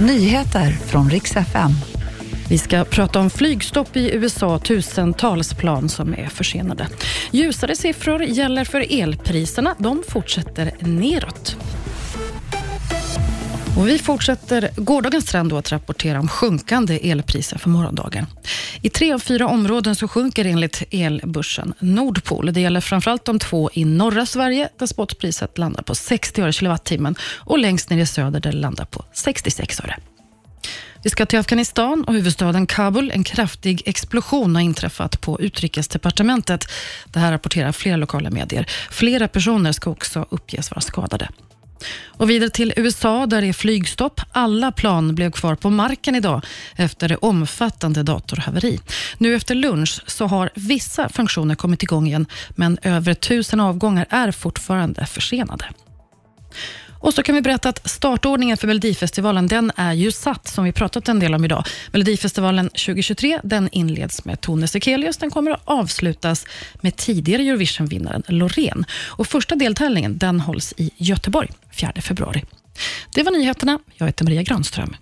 Nyheter från riks FM. Vi ska prata om flygstopp i USA, tusentals plan som är försenade. Ljusare siffror gäller för elpriserna. De fortsätter neråt. Och vi fortsätter gårdagens trend att rapportera om sjunkande elpriser för morgondagen. I tre av fyra områden så sjunker enligt elbörsen Nordpol. Det gäller framförallt de två i norra Sverige där spotpriset landar på 60 öre kilowattimmen och längst ner i söder där det landar på 66 öre. Vi ska till Afghanistan och huvudstaden Kabul. En kraftig explosion har inträffat på utrikesdepartementet. Det här rapporterar flera lokala medier. Flera personer ska också uppges vara skadade. Och vidare till USA där det är flygstopp. Alla plan blev kvar på marken idag efter det omfattande datorhaveri. Nu efter lunch så har vissa funktioner kommit igång igen, men över tusen avgångar är fortfarande försenade. Och så kan vi berätta att startordningen för Melodifestivalen den är ju satt, som vi pratat en del om idag. Melodifestivalen 2023 den inleds med Tone Sekelius. Den kommer att avslutas med tidigare Eurovision-vinnaren Loreen. Och första deltävlingen den hålls i Göteborg 4 februari. Det var nyheterna. Jag heter Maria Granström.